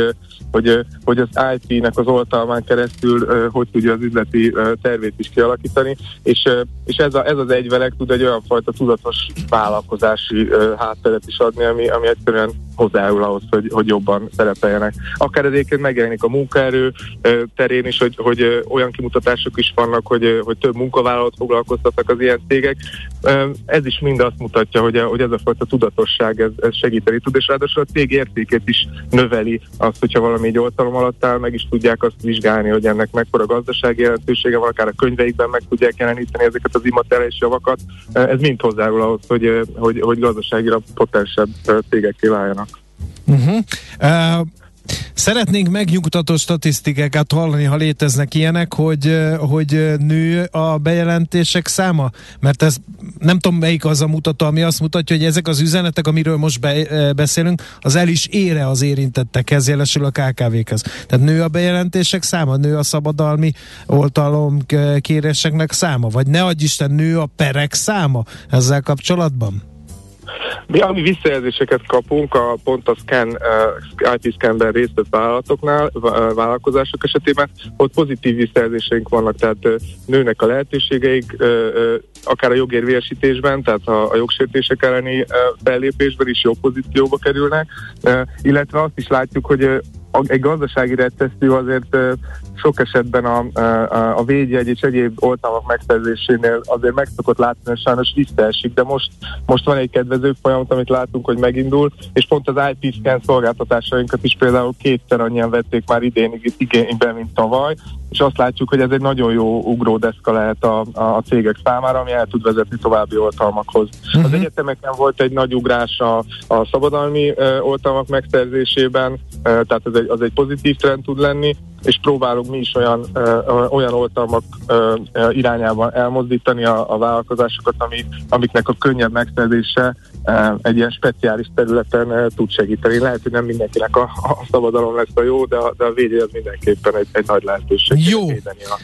hogy, hogy az IT-nek az oltalmán keresztül hogy tudja az üzleti tervét is kialakítani, és, és ez, a, ez az egyvelek tud egy olyan fajta tudatos vállalkozási hátteret is adni, ami, ami egyszerűen hozzájárul ahhoz, hogy, hogy jobban szerepeljenek. Akár egyébként megjelenik a munkaerő terén is, hogy, hogy olyan kimutatások is vannak, hogy, hogy több munkavállalót foglalkoztatnak az ilyen cégek. Ez is mind azt mutatja, hogy, hogy ez a fajta tudatosság ez, ez segíteni tud, és ráadásul a cég értékét is növeli azt, hogyha valami egy oltalom alatt áll, meg is tudják azt vizsgálni, hogy ennek mekkora gazdasági jelentősége van, akár a könyveikben meg tudják jeleníteni ezeket az immateriális javakat. Ez mind hozzájárul ahhoz, hogy, hogy, hogy gazdaságira potensebb cégek váljanak. Uh-huh. Uh, Szeretnénk megnyugtató statisztikákat hallani, ha léteznek ilyenek, hogy, hogy nő a bejelentések száma? Mert ez nem tudom melyik az a mutató, ami azt mutatja, hogy ezek az üzenetek, amiről most be, beszélünk, az el is ére az érintettekhez, jelesül a KKV-khez. Tehát nő a bejelentések száma, nő a szabadalmi oltalom kéréseknek száma, vagy ne adj Isten, nő a perek száma ezzel kapcsolatban? Mi, ami visszajelzéseket kapunk, a pont a scan, uh, scanben részt vett vállalatoknál, vállalkozások esetében, ott pozitív visszajelzéseink vannak, tehát uh, nőnek a lehetőségeik, akár a jogérvésítésben, tehát a, a jogsértések elleni uh, fellépésben is jobb pozícióba kerülnek, illetve azt is látjuk, hogy egy gazdasági recesszió azért sok esetben a, a, a védjegy és egyéb oltalmak megszerzésénél azért meg szokott látni, hogy sajnos visszaesik, de most, most van egy kedvező folyamat, amit látunk, hogy megindul, és pont az IP scan szolgáltatásainkat is például kétszer annyian vették már idén igénybe, mint tavaly, és azt látjuk, hogy ez egy nagyon jó ugródeszka lehet a, a, cégek számára, ami el tud vezetni további oltalmakhoz. Uh-huh. Az egyetemeken volt egy nagy ugrás a, a szabadalmi uh, oltalmak megszerzésében, uh, tehát ez egy, az egy pozitív trend tud lenni, és próbálunk mi is olyan, olyan oltalmak irányában elmozdítani a, a vállalkozásokat, ami, amiknek a könnyebb megszerzése egy ilyen speciális területen tud segíteni. Lehet, hogy nem mindenkinek a, a szabadalom lesz a jó, de a, de a védje az mindenképpen egy, egy nagy lehetőség. Jó. A,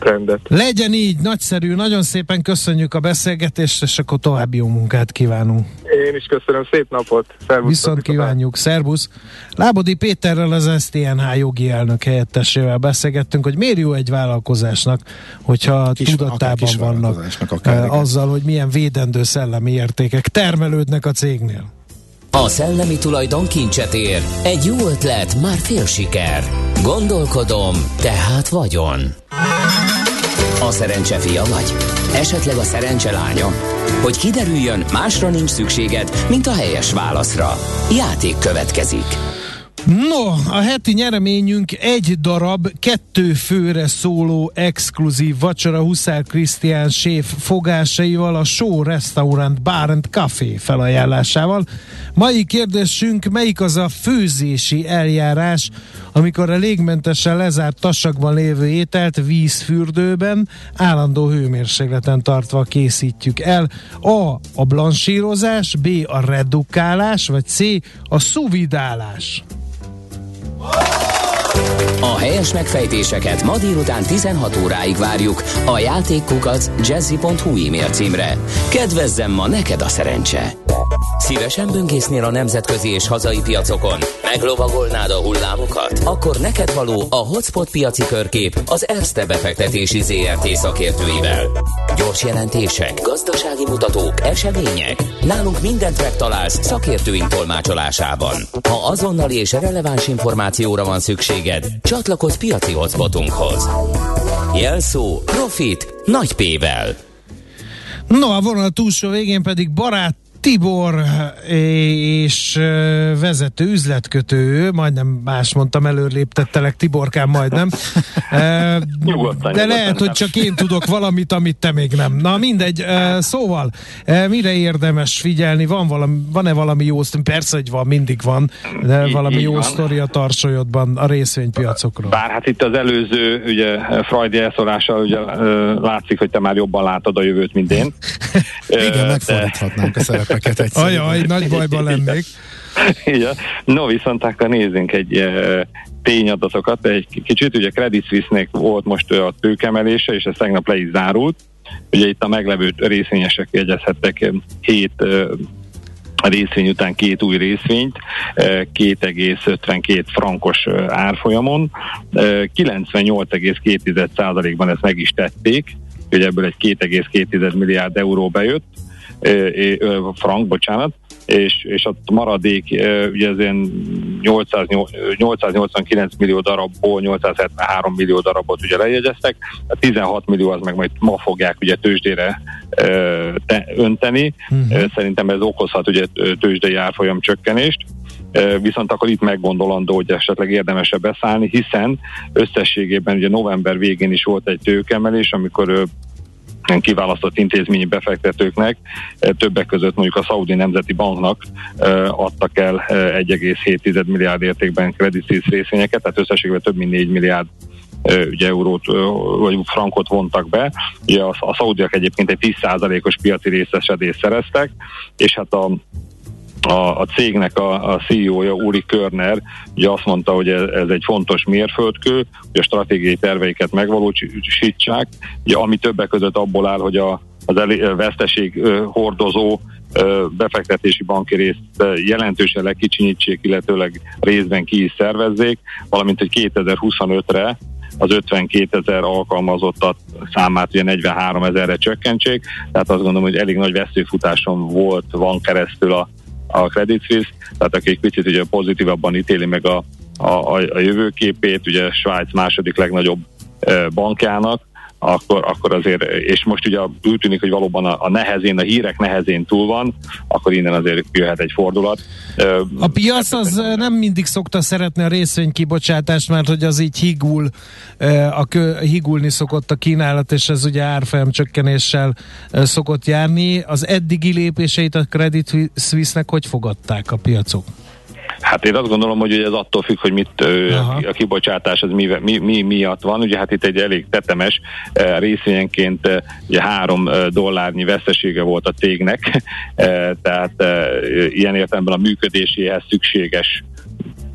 trendet. Legyen így, nagyszerű, nagyon szépen köszönjük a beszélgetést, és akkor további jó munkát kívánunk. Én is köszönöm, szép napot. Szervusz. Viszont kívánjuk, szervusz. Lábodi Péterrel az STNH jogi elnök helyettesével beszélgettünk, hogy miért jó egy vállalkozásnak, hogyha kis, tudatában vannak akár, azzal, hogy milyen védendő szellemi értékek termelődnek a cégnél. A szellemi tulajdon kincset ér. Egy jó ötlet, már fél siker. Gondolkodom, tehát vagyon. A szerencse fia vagy? Esetleg a szerencse lánya? Hogy kiderüljön, másra nincs szükséged, mint a helyes válaszra. Játék következik. No, a heti nyereményünk egy darab, kettő főre szóló exkluzív vacsora Huszár Krisztián séf fogásaival a Show Restaurant Bar and Café felajánlásával. Mai kérdésünk, melyik az a főzési eljárás, amikor a légmentesen lezárt tasakban lévő ételt vízfürdőben állandó hőmérsékleten tartva készítjük el. A. A blansírozás, B. A redukálás, vagy C. A szuvidálás. Whoa! A helyes megfejtéseket ma délután 16 óráig várjuk a játékkukac jazzy.hu e-mail címre. Kedvezzem ma neked a szerencse! Szívesen böngésznél a nemzetközi és hazai piacokon? Meglovagolnád a hullámokat? Akkor neked való a Hotspot piaci körkép az Erste befektetési ZRT szakértőivel. Gyors jelentések, gazdasági mutatók, események. Nálunk mindent megtalálsz szakértőink tolmácsolásában. Ha azonnali és releváns információra van szükséged, csatlakozz piaci hotspotunkhoz. Jelszó Profit nagy P-vel. No, a vonal túlsó végén pedig barát Tibor és vezető üzletkötő, majdnem más mondtam, előléptettelek Tiborkám majdnem. nyugodtan, De lehet, hogy csak én tudok valamit, amit te még nem. Na mindegy, szóval mire érdemes figyelni? Van valami, van-e valami jó sztori? Persze, hogy van, mindig van, de valami így jó van. sztori a tarsolyodban a részvénypiacokról. Bár hát itt az előző, ugye Freud elszólással ugye látszik, hogy te már jobban látod a jövőt, mint én. Igen, megfordíthatnánk a szerepet szerepeket egyszer. Ajaj, nagy bajban lennék. ja. No, viszont akkor nézzünk egy uh, tényadatokat, egy kicsit, ugye Credit Suisse-nek volt most a tőkemelése, és ez tegnap le is zárult. Ugye itt a meglevő részvényesek jegyezhettek 7 uh, részvény után két új részvényt, 2,52 frankos árfolyamon, 98,2%-ban ezt meg is tették, hogy ebből egy 2,2 milliárd euró bejött, frank, bocsánat, és, és a maradék ugye az ilyen 889 millió darabból 873 millió darabot ugye lejegyeztek, a 16 millió az meg majd ma fogják ugye tőzsdére önteni, uh-huh. szerintem ez okozhat ugye tőzsdei árfolyam csökkenést, viszont akkor itt meggondolandó, hogy esetleg érdemesebb beszállni, hiszen összességében ugye november végén is volt egy tőkemelés, amikor kiválasztott intézményi befektetőknek, többek között mondjuk a Saudi Nemzeti Banknak adtak el 1,7 milliárd értékben Suisse részvényeket, tehát összességében több mint 4 milliárd ugye eurót vagy frankot vontak be. Ugye a, a szaudiak egyébként egy 10%-os piaci részesedést szereztek, és hát a a, a cégnek a, a CEO-ja, Uri Körner, ugye azt mondta, hogy ez, ez egy fontos mérföldkő, hogy a stratégiai terveiket megvalósítsák, ugye, ami többek között abból áll, hogy a, az elé, veszteség hordozó befektetési banki részt jelentősen lekicsinyítsék, illetőleg részben ki is szervezzék, valamint, hogy 2025-re az 52 ezer alkalmazottat számát ugye 43 ezerre csökkentsék, tehát azt gondolom, hogy elég nagy veszőfutáson volt, van keresztül a, a Credit Suisse, tehát aki egy picit ugye pozitívabban ítéli meg a, a, a jövőképét, ugye Svájc második legnagyobb bankjának, akkor, akkor azért, és most ugye úgy tűnik, hogy valóban a, a nehezén, a hírek nehezén túl van, akkor innen azért jöhet egy fordulat. A piac az nem mindig szokta szeretni a részvénykibocsátást, mert hogy az így higul, a kö, higulni szokott a kínálat, és ez ugye árfolyam csökkenéssel szokott járni. Az eddigi lépéseit a Credit Suisse-nek hogy fogadták a piacok? Hát én azt gondolom, hogy ez attól függ, hogy mit Aha. a kibocsátás az mi, mi, mi miatt van. Ugye hát itt egy elég tetemes részvényenként ugye három dollárnyi vesztesége volt a cégnek, tehát ilyen értelemben a működéséhez szükséges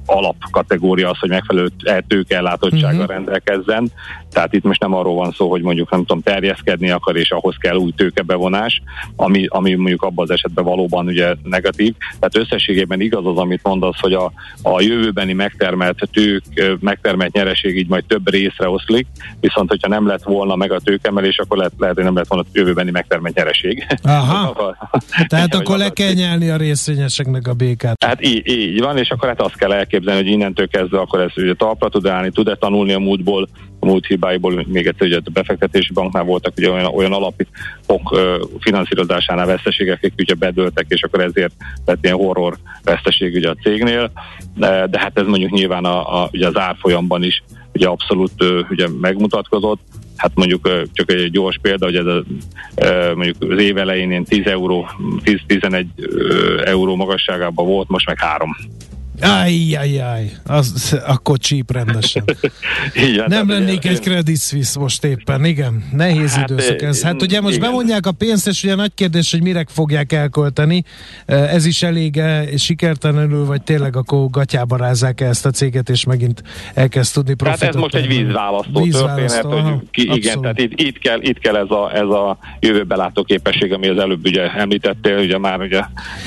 alapkategória az, hogy megfelelő tőkeellátottsággal uh-huh. rendelkezzen. Tehát itt most nem arról van szó, hogy mondjuk nem tudom, terjeszkedni akar, és ahhoz kell új tőkebevonás, ami, ami mondjuk abban az esetben valóban ugye negatív. Tehát összességében igaz az, amit mondasz, hogy a, a jövőbeni megtermelt tők, megtermelt nyereség így majd több részre oszlik, viszont hogyha nem lett volna meg a tőkemelés, akkor lehet, lehet hogy nem lett volna jövőbeni megtermelt nyereség. Aha. Tehát akkor le kell nyelni a részvényeseknek a békát. Hát így, így van, és akkor hát azt kell elképzelni, hogy innentől kezdve akkor ez ugye talpra tud állni, tud-e tanulni a múltból, múlt hibáiból, még egyszer ugye a befektetési banknál voltak ugye olyan, olyan alapok finanszírozásánál veszteségek, akik ugye bedöltek, és akkor ezért lett ilyen horror veszteség ugye a cégnél, de, de hát ez mondjuk nyilván a, a, ugye az árfolyamban is ugye abszolút ugye megmutatkozott, hát mondjuk csak egy gyors példa, hogy ez a, mondjuk az év elején 10 euró, 10-11 euró magasságában volt, most meg 3. Ajjajjaj, az, akkor csíp rendesen. igen, Nem lennék ugye, egy Credit Suisse most éppen, igen. Nehéz hát, időszak ez. Hát ugye most igen. bemondják a pénzt, és ugye nagy kérdés, hogy mire fogják elkölteni. Ez is elég sikertelenül, vagy tényleg akkor gatyába rázzák -e ezt a céget, és megint elkezd tudni profitot. Hát ez most egy vízválasztó, vízválasztó történet, aha, hogy ki, igen, tehát itt, itt, kell, itt kell ez a, ez a jövőbelátó képesség, ami az előbb ugye említettél, ugye már ugye,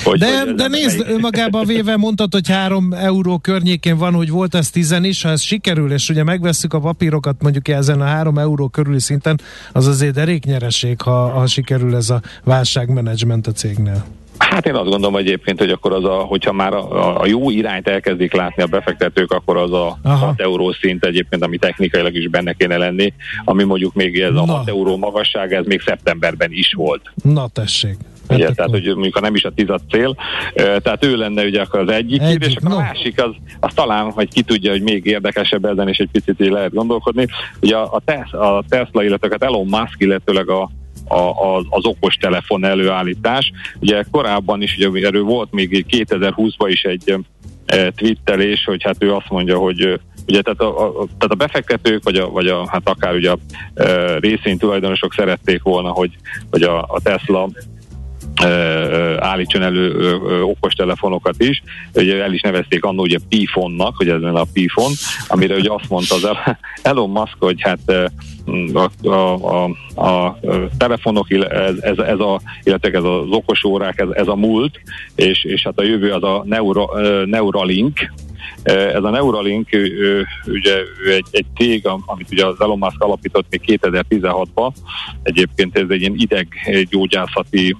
hogy, de, hogy de nézd, önmagában véve mondtad, hogy három 3 euró környékén van, hogy volt ez 10 is, ha ez sikerül, és ugye megveszük a papírokat mondjuk ezen a 3 euró körüli szinten, az azért derék nyereség, ha, ha sikerül ez a válságmenedzsment a cégnél. Hát én azt gondolom egyébként, hogy akkor az a, hogyha már a, a jó irányt elkezdik látni a befektetők, akkor az a Aha. 6 euró szint egyébként, ami technikailag is benne kéne lenni, ami mondjuk még ez a Na. 6 euró magasság, ez még szeptemberben is volt. Na tessék. Ugye, hát tehát, hogy mondjuk ha nem is a tizad cél, tehát ő lenne ugye akkor az egyik, egyik és akkor no. a másik az, az talán, hogy ki tudja, hogy még érdekesebb ezen, és egy picit így lehet gondolkodni. Ugye a, Tesla, a Tesla, illetve hát Elon Musk, illetőleg a a, a, az okostelefon előállítás. Ugye korábban is, ugye erről volt még 2020-ban is egy e, twittelés, hogy hát ő azt mondja, hogy ugye tehát a, a, tehát a befektetők, vagy, a, vagy a, hát akár ugye a e, részvénytulajdonosok szerették volna, hogy, hogy a, a Tesla állítson elő okostelefonokat is. Ugye el is nevezték annó ugye P-fonnak, hogy ez a P-fon, amire ugye azt mondta az Elon Musk, hogy hát a, a, a, a telefonok, ez, ez, ez a, illetve ez az okosórák, ez, ez a múlt, és, és hát a jövő az a Neuro, Neuralink, ez a Neuralink ugye egy, egy cég, amit ugye az Elon Musk alapított még 2016-ban, egyébként ez egy ilyen ideggyógyászati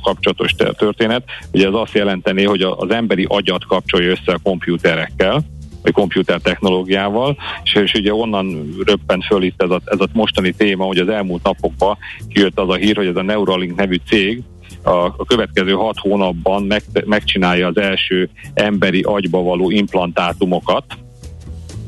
kapcsolatos történet. Ugye ez azt jelenteni, hogy az emberi agyat kapcsolja össze a komputerekkel, vagy komputer technológiával, és, és ugye onnan röppent föl itt ez a, ez a mostani téma, hogy az elmúlt napokban kijött az a hír, hogy ez a Neuralink nevű cég a, a következő hat hónapban meg, megcsinálja az első emberi agyba való implantátumokat,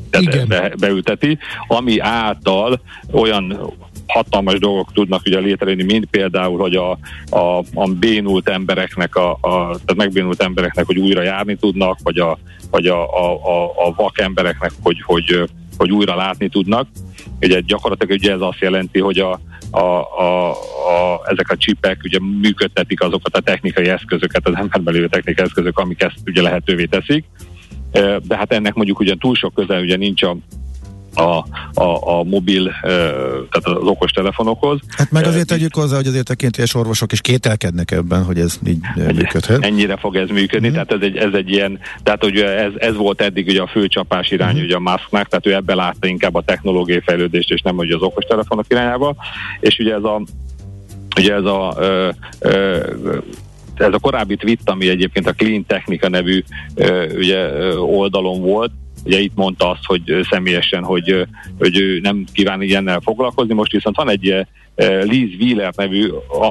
tehát be, beülteti, ami által olyan hatalmas dolgok tudnak ugye létrejönni, mint például, hogy a, a, a bénult embereknek, a, a, tehát megbénult embereknek, hogy újra járni tudnak, vagy a, vagy a, a, a, a vak embereknek, hogy, hogy, hogy újra látni tudnak. Ugye gyakorlatilag ugye ez azt jelenti, hogy a, a, a, a, ezek a csipek ugye működtetik azokat a technikai eszközöket, az emberben lévő technikai eszközök, amik ezt ugye lehetővé teszik. De hát ennek mondjuk ugye túl sok közel ugye nincs a a, a, a mobil, tehát az okos telefonokhoz. Hát meg azért tegyük hozzá, hogy azért tekintélyes orvosok is kételkednek ebben, hogy ez így működhet. Ennyire fog ez működni, mm. tehát ez egy, ez egy ilyen, tehát hogy ez, ez volt eddig ugye a fő csapás irány mm. ugye a Musknak, tehát ő ebbe látta inkább a technológiai fejlődést, és nem hogy az okos telefonok irányába, és ugye ez a ugye ez a ö, ö, ez a korábbi tweet, ami egyébként a Clean Technica nevű ö, ugye, oldalon volt, Ugye itt mondta azt, hogy személyesen, hogy, hogy ő nem kíván ilyennel foglalkozni, most viszont van egy Liz Wheeler nevű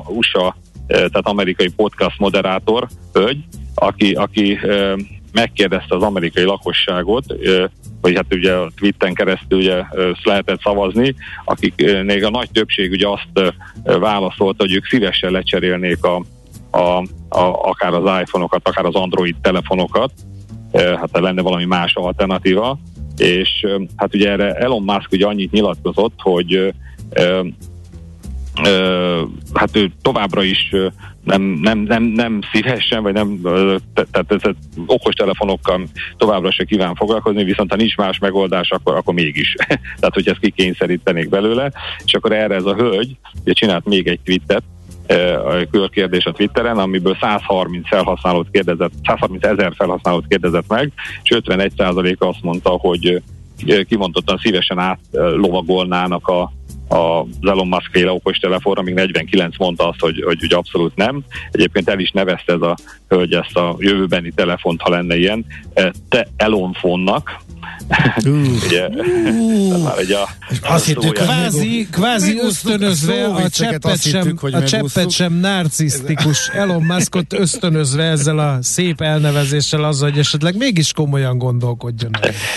USA, tehát amerikai podcast moderátor, hölgy, aki, aki megkérdezte az amerikai lakosságot, vagy hát ugye a Twitteren keresztül ugye lehetett szavazni, akiknél a nagy többség ugye azt válaszolta, hogy ők szívesen lecserélnék a, a, a, akár az iPhone-okat, akár az Android telefonokat, hát lenne valami más alternatíva, és hát ugye erre Elon Musk ugye annyit nyilatkozott, hogy hát ő továbbra is nem, nem, nem, nem szívesen, vagy nem, tehát ez, okos telefonokkal továbbra se kíván foglalkozni, viszont ha nincs más megoldás, akkor, akkor mégis. tehát, hogy ezt kikényszerítenék belőle, és akkor erre ez a hölgy ugye csinált még egy tweetet, körkérdés a Twitteren, amiből 130 felhasználót kérdezett, 130 ezer felhasználót kérdezett meg, és 51% azt mondta, hogy kimondottan szívesen átlovagolnának a, a Elon Musk féle okostelefonra, míg 49 mondta azt, hogy, hogy, hogy abszolút nem. Egyébként el is nevezte ez a hölgy ezt a jövőbeni telefont, ha lenne ilyen, te Elon fonnak, Ugye, már egy a, azt hittük, kvázi, kvázi ösztönözve a cseppet sem, a cseppet sem narcisztikus Elon Muskot ösztönözve ezzel a szép elnevezéssel az, hogy esetleg mégis komolyan gondolkodjon.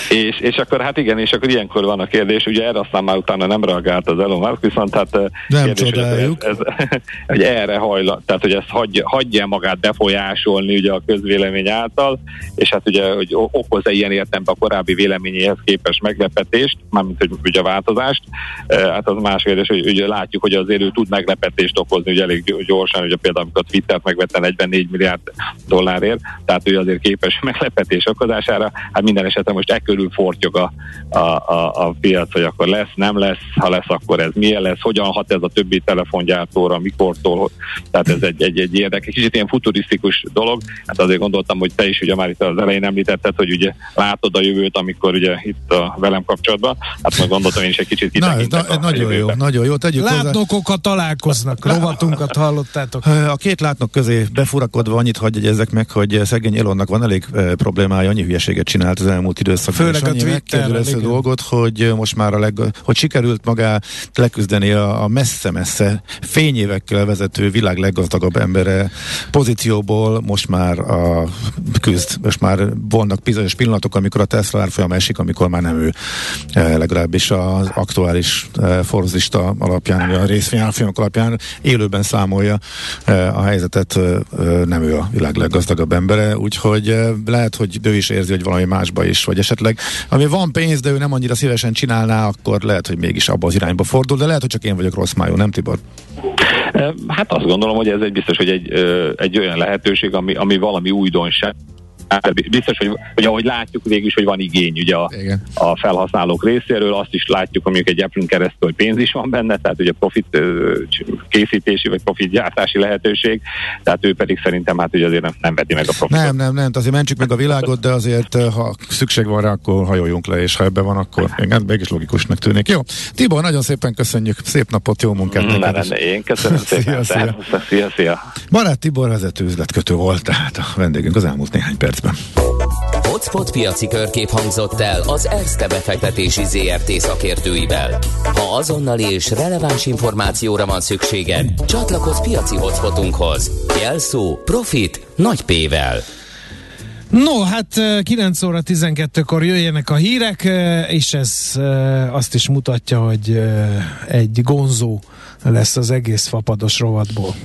És, és akkor hát igen, és akkor ilyenkor van a kérdés, ugye erre aztán már utána nem reagált az Elon Musk, viszont hát nem kérdés, csodáljuk. Ez, ez, hogy erre hajla, tehát hogy ezt hagyja, hagyja magát befolyásolni ugye a közvélemény által, és hát ugye, hogy okoz-e ilyen értelemben a korábbi vélemény véleményéhez képes meglepetést, mármint hogy ugye a változást. Hát az más kérdés, hogy ugye látjuk, hogy azért ő tud meglepetést okozni, ugye elég gyorsan, ugye például amikor a Twittert megvette 44 milliárd dollárért, tehát ő azért képes meglepetés okozására. Hát minden esetre most e körül fortyog a, a, a, a piac, hogy akkor lesz, nem lesz, ha lesz, akkor ez milyen lesz, hogyan hat ez a többi telefongyártóra, mikortól. Tehát ez egy, egy, egy érdekes, kicsit ilyen futurisztikus dolog. Hát azért gondoltam, hogy te is ugye már itt az elején említetted, hogy ugye látod a jövőt, amikor akkor ugye itt a velem kapcsolatban. Hát majd gondoltam én is egy kicsit Na, na, Nagyon jó, nagyon jó. Tegyük Látnokokat találkoznak, rovatunkat hallottátok. A két látnok közé befurakodva annyit hagyj egyezek meg, hogy szegény Elonnak van elég problémája, annyi hülyeséget csinált az elmúlt időszakban. Főleg a Twitter. a dolgot, hogy most már a leg, hogy sikerült magá leküzdeni a, a messze-messze fényévekkel vezető világ leggazdagabb embere pozícióból most már a küzd, most már vannak bizonyos pillanatok, amikor a Tesla árfolyam esik, amikor már nem ő eh, legalábbis az aktuális eh, forzista alapján, a részvényárfolyamok alapján élőben számolja eh, a helyzetet, nem ő a világ leggazdagabb embere, úgyhogy lehet, hogy ő is érzi, hogy valami másba is, vagy esetleg ami van pénz, de ő nem annyira szívesen csinálná, akkor lehet, hogy mégis abba az irányba fordul, de lehet, hogy csak én vagyok rossz májú, nem Tibor? Hát azt gondolom, hogy ez egy biztos, hogy egy, egy olyan lehetőség, ami, ami valami újdonság, biztos, hogy, hogy ahogy látjuk végül is, hogy van igény ugye a, a felhasználók részéről, azt is látjuk, hogy egy apple keresztül hogy pénz is van benne, tehát ugye profit készítési vagy profit gyártási lehetőség, tehát ő pedig szerintem hát ugye azért nem, nem veti meg a profitot. Nem, nem, nem, azért mentsük meg a világot, de azért ha szükség van rá, akkor hajoljunk le, és ha ebben van, akkor igen, mégis logikusnak tűnik. Jó, Tibor, nagyon szépen köszönjük, szép napot, jó munkát neked. Én köszönöm szépen. szia, szia. szia, szia. Barát Tibor vezető üzletkötő volt, tehát a vendégünk az elmúlt néhány perc percben. Hotspot piaci körkép hangzott el az ERSZTE befektetési ZRT szakértőivel. Ha azonnali és releváns információra van szükséged, csatlakozz piaci hotspotunkhoz. Jelszó Profit nagy P-vel. No, hát 9 óra 12-kor jöjjenek a hírek, és ez azt is mutatja, hogy egy gonzó lesz az egész fapados rovatból.